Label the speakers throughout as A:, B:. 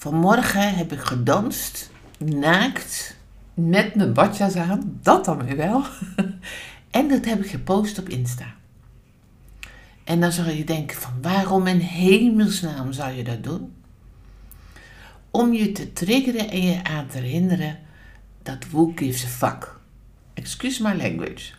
A: Vanmorgen heb ik gedanst, naakt, met mijn badjas aan, dat dan weer wel. En dat heb ik gepost op Insta. En dan zou je denken van waarom in hemelsnaam zou je dat doen? Om je te triggeren en je aan te herinneren dat who gives a fuck. Excuse my language.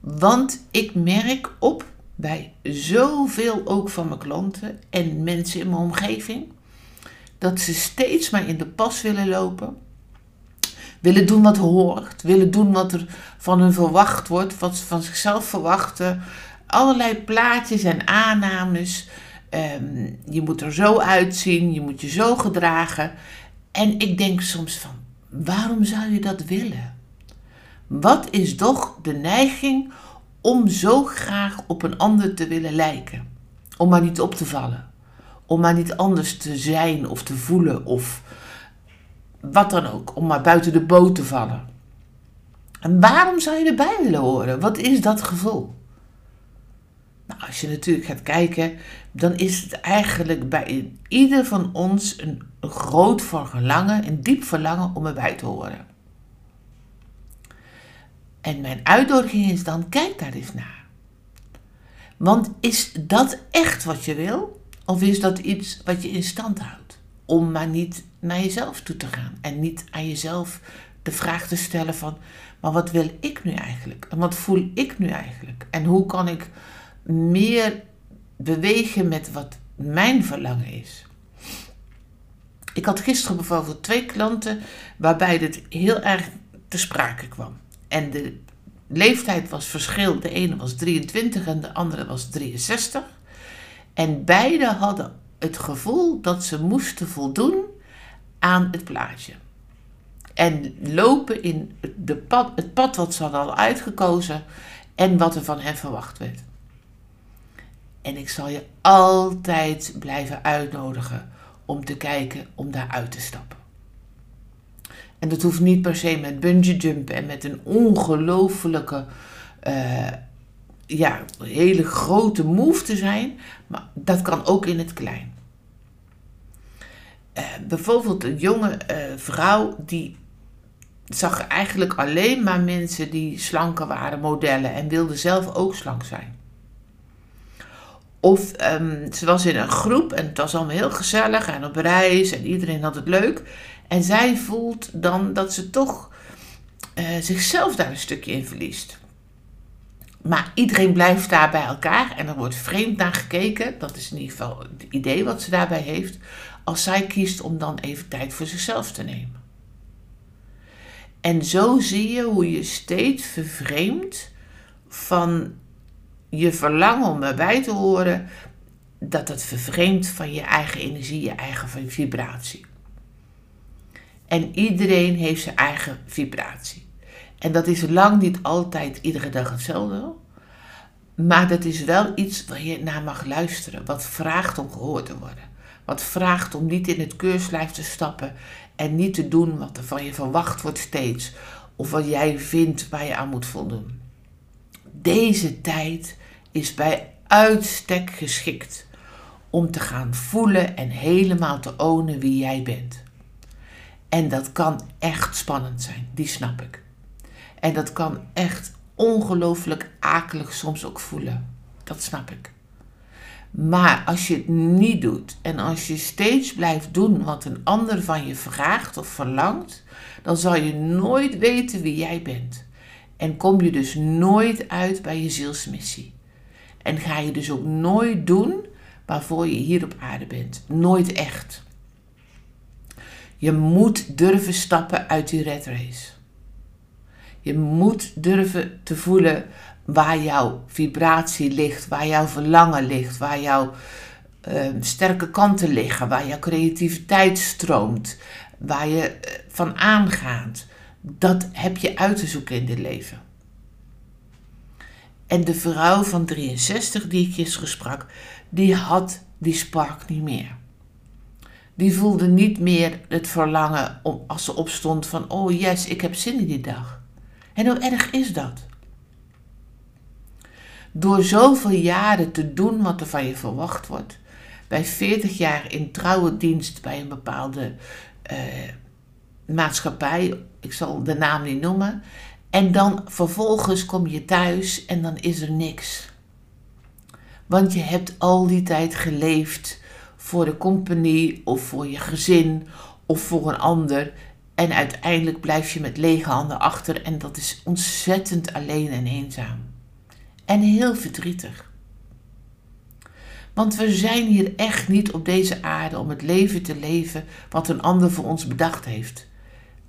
A: Want ik merk op bij zoveel ook van mijn klanten en mensen in mijn omgeving dat ze steeds maar in de pas willen lopen. Willen doen wat hoort. Willen doen wat er van hun verwacht wordt. Wat ze van zichzelf verwachten. Allerlei plaatjes en aannames. Ehm, je moet er zo uitzien. Je moet je zo gedragen. En ik denk soms van, waarom zou je dat willen? Wat is toch de neiging om zo graag op een ander te willen lijken? Om maar niet op te vallen om maar niet anders te zijn of te voelen of wat dan ook, om maar buiten de boot te vallen. En waarom zou je erbij willen horen? Wat is dat gevoel? Nou, als je natuurlijk gaat kijken, dan is het eigenlijk bij ieder van ons een, groot verlangen, een diep verlangen om erbij te horen. En mijn uitnodiging is dan, kijk daar eens naar. Want is dat echt wat je wil? Of is dat iets wat je in stand houdt? Om maar niet naar jezelf toe te gaan en niet aan jezelf de vraag te stellen van, maar wat wil ik nu eigenlijk? En wat voel ik nu eigenlijk? En hoe kan ik meer bewegen met wat mijn verlangen is? Ik had gisteren bijvoorbeeld twee klanten waarbij dit heel erg te sprake kwam. En de leeftijd was verschil. De ene was 23 en de andere was 63. En beide hadden het gevoel dat ze moesten voldoen aan het plaatje. En lopen in de pad, het pad wat ze hadden al uitgekozen en wat er van hen verwacht werd. En ik zal je altijd blijven uitnodigen om te kijken om daar uit te stappen. En dat hoeft niet per se met bungee jumpen en met een ongelofelijke uh, ja, hele grote move te zijn, maar dat kan ook in het klein. Uh, bijvoorbeeld een jonge uh, vrouw die zag eigenlijk alleen maar mensen die slanker waren, modellen, en wilde zelf ook slank zijn. Of um, ze was in een groep en het was allemaal heel gezellig en op reis en iedereen had het leuk. En zij voelt dan dat ze toch uh, zichzelf daar een stukje in verliest. Maar iedereen blijft daar bij elkaar en er wordt vreemd naar gekeken. Dat is in ieder geval het idee wat ze daarbij heeft. Als zij kiest om dan even tijd voor zichzelf te nemen. En zo zie je hoe je steeds vervreemdt van je verlangen om erbij te horen. Dat het vervreemdt van je eigen energie, je eigen vibratie. En iedereen heeft zijn eigen vibratie. En dat is lang niet altijd iedere dag hetzelfde. Maar dat is wel iets waar je naar mag luisteren. Wat vraagt om gehoord te worden. Wat vraagt om niet in het keurslijf te stappen en niet te doen wat er van je verwacht wordt steeds. Of wat jij vindt waar je aan moet voldoen. Deze tijd is bij uitstek geschikt om te gaan voelen en helemaal te ownen wie jij bent. En dat kan echt spannend zijn, die snap ik. En dat kan echt ongelooflijk akelig soms ook voelen. Dat snap ik. Maar als je het niet doet en als je steeds blijft doen wat een ander van je vraagt of verlangt, dan zal je nooit weten wie jij bent. En kom je dus nooit uit bij je zielsmissie. En ga je dus ook nooit doen waarvoor je hier op aarde bent. Nooit echt. Je moet durven stappen uit die red race. Je moet durven te voelen waar jouw vibratie ligt, waar jouw verlangen ligt, waar jouw uh, sterke kanten liggen, waar jouw creativiteit stroomt, waar je uh, van aangaat. Dat heb je uit te zoeken in dit leven. En de vrouw van 63 die ik gisteren sprak, die had die spark niet meer. Die voelde niet meer het verlangen om, als ze opstond van, oh yes, ik heb zin in die dag. En hoe erg is dat? Door zoveel jaren te doen wat er van je verwacht wordt, bij 40 jaar in trouwe dienst bij een bepaalde uh, maatschappij, ik zal de naam niet noemen, en dan vervolgens kom je thuis en dan is er niks. Want je hebt al die tijd geleefd voor de compagnie of voor je gezin of voor een ander. En uiteindelijk blijf je met lege handen achter en dat is ontzettend alleen en eenzaam. En heel verdrietig. Want we zijn hier echt niet op deze aarde om het leven te leven wat een ander voor ons bedacht heeft.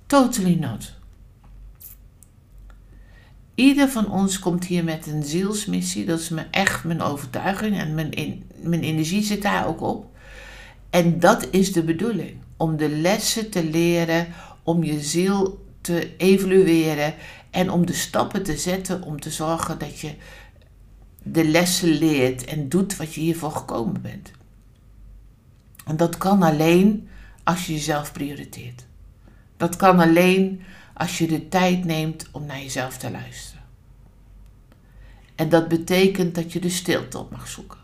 A: Totally not. Ieder van ons komt hier met een zielsmissie. Dat is me echt mijn overtuiging en mijn, in, mijn energie zit daar ook op. En dat is de bedoeling. Om de lessen te leren, om je ziel te evalueren en om de stappen te zetten om te zorgen dat je de lessen leert en doet wat je hiervoor gekomen bent. En dat kan alleen als je jezelf prioriteert. Dat kan alleen als je de tijd neemt om naar jezelf te luisteren. En dat betekent dat je de stilte op mag zoeken.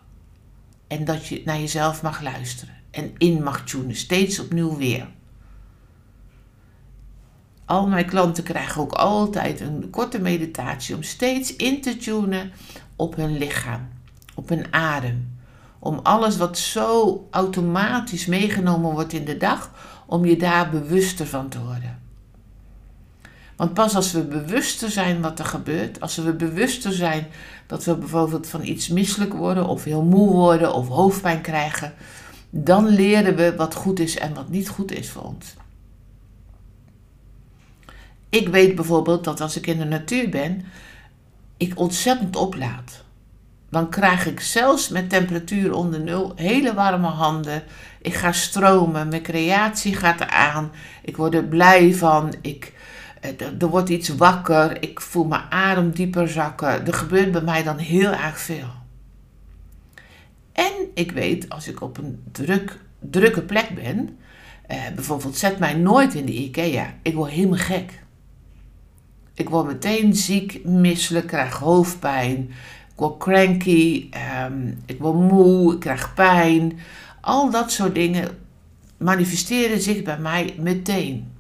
A: En dat je naar jezelf mag luisteren en in mag tunen, steeds opnieuw weer. Al mijn klanten krijgen ook altijd een korte meditatie om steeds in te tunen op hun lichaam, op hun adem. Om alles wat zo automatisch meegenomen wordt in de dag, om je daar bewuster van te worden. Want pas als we bewuster zijn wat er gebeurt, als we bewuster zijn dat we bijvoorbeeld van iets misselijk worden of heel moe worden of hoofdpijn krijgen, dan leren we wat goed is en wat niet goed is voor ons. Ik weet bijvoorbeeld dat als ik in de natuur ben, ik ontzettend oplaad. Dan krijg ik zelfs met temperatuur onder nul hele warme handen. Ik ga stromen, mijn creatie gaat eraan. Ik word er blij van. Ik, eh, er wordt iets wakker. Ik voel mijn adem dieper zakken. Er gebeurt bij mij dan heel erg veel. En ik weet, als ik op een druk, drukke plek ben, eh, bijvoorbeeld zet mij nooit in de IKEA, ik word helemaal gek. Ik word meteen ziek, misselijk, krijg hoofdpijn, ik word cranky, ehm, ik word moe, ik krijg pijn. Al dat soort dingen manifesteren zich bij mij meteen.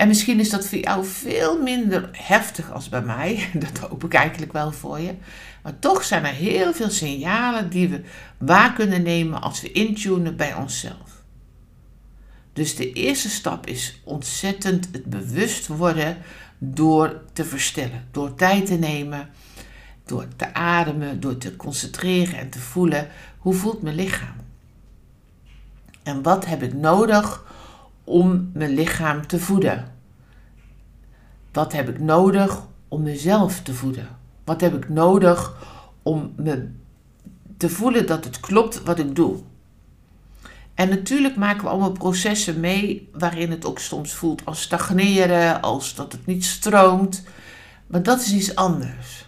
A: En misschien is dat voor jou veel minder heftig als bij mij. Dat hoop ik eigenlijk wel voor je. Maar toch zijn er heel veel signalen die we waar kunnen nemen als we intunen bij onszelf. Dus de eerste stap is ontzettend het bewust worden door te verstellen, door tijd te nemen, door te ademen, door te concentreren en te voelen hoe voelt mijn lichaam. En wat heb ik nodig om mijn lichaam te voeden? Wat heb ik nodig om mezelf te voeden? Wat heb ik nodig om me te voelen dat het klopt wat ik doe? En natuurlijk maken we allemaal processen mee waarin het ook soms voelt als stagneren, als dat het niet stroomt. Maar dat is iets anders.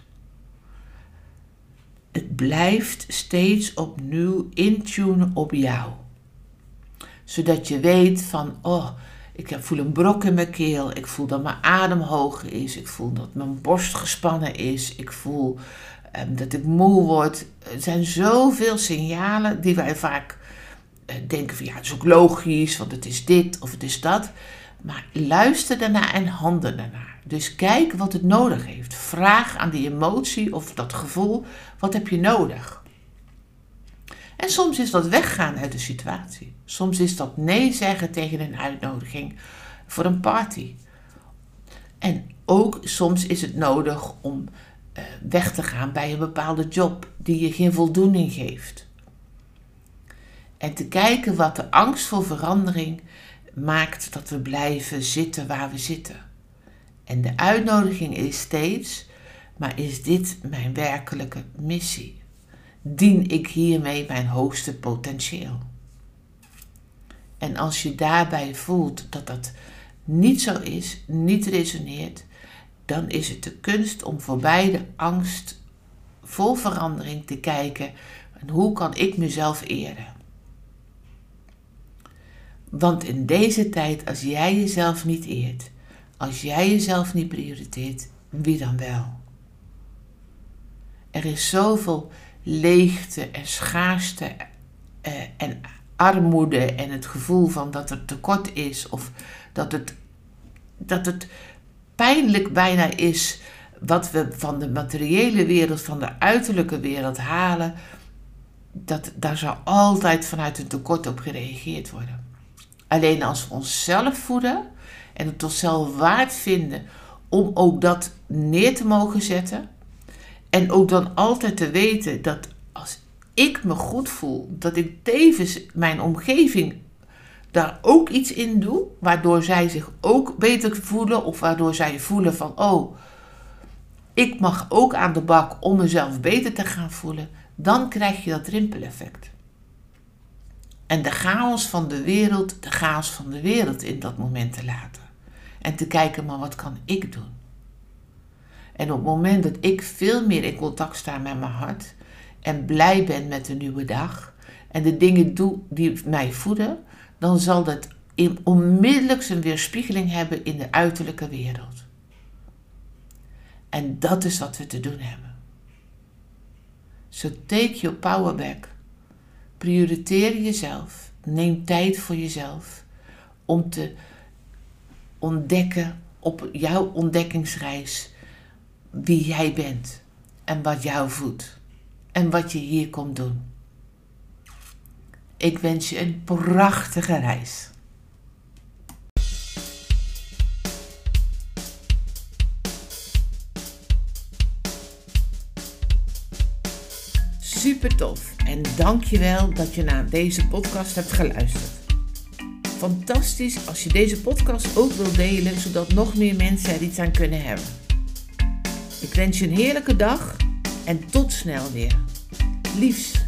A: Het blijft steeds opnieuw intunen op jou. Zodat je weet van, oh, ik voel een brok in mijn keel. Ik voel dat mijn adem hoog is. Ik voel dat mijn borst gespannen is. Ik voel um, dat ik moe word. Er zijn zoveel signalen die wij vaak denken van ja, het is ook logisch, want het is dit of het is dat. Maar luister daarna en handel daarna. Dus kijk wat het nodig heeft. Vraag aan die emotie of dat gevoel, wat heb je nodig? En soms is dat weggaan uit de situatie. Soms is dat nee zeggen tegen een uitnodiging voor een party. En ook soms is het nodig om uh, weg te gaan bij een bepaalde job die je geen voldoening geeft. En te kijken wat de angst voor verandering maakt dat we blijven zitten waar we zitten. En de uitnodiging is steeds: maar is dit mijn werkelijke missie? Dien ik hiermee mijn hoogste potentieel? En als je daarbij voelt dat dat niet zo is, niet resoneert, dan is het de kunst om voorbij de angst vol verandering te kijken. En hoe kan ik mezelf eren? Want in deze tijd, als jij jezelf niet eert, als jij jezelf niet prioriteert, wie dan wel? Er is zoveel leegte en schaarste eh, en armoede en het gevoel van dat er tekort is of dat het, dat het pijnlijk bijna is wat we van de materiële wereld, van de uiterlijke wereld halen, dat, daar zal altijd vanuit een tekort op gereageerd worden. Alleen als we onszelf voeden en het onszelf waard vinden om ook dat neer te mogen zetten. En ook dan altijd te weten dat als ik me goed voel, dat ik tevens mijn omgeving daar ook iets in doe, waardoor zij zich ook beter voelen of waardoor zij voelen van, oh, ik mag ook aan de bak om mezelf beter te gaan voelen, dan krijg je dat rimpeleffect. En de chaos van de wereld, de chaos van de wereld in dat moment te laten. En te kijken, maar wat kan ik doen? En op het moment dat ik veel meer in contact sta met mijn hart en blij ben met de nieuwe dag en de dingen doe die mij voeden, dan zal dat onmiddellijk zijn weerspiegeling hebben in de uiterlijke wereld. En dat is wat we te doen hebben. So take your power back. Prioriteer jezelf. Neem tijd voor jezelf om te ontdekken op jouw ontdekkingsreis wie jij bent en wat jou voedt en wat je hier komt doen. Ik wens je een prachtige reis. Super tof en dankjewel dat je naar deze podcast hebt geluisterd. Fantastisch als je deze podcast ook wilt delen, zodat nog meer mensen er iets aan kunnen hebben. Ik wens je een heerlijke dag en tot snel weer. Liefs.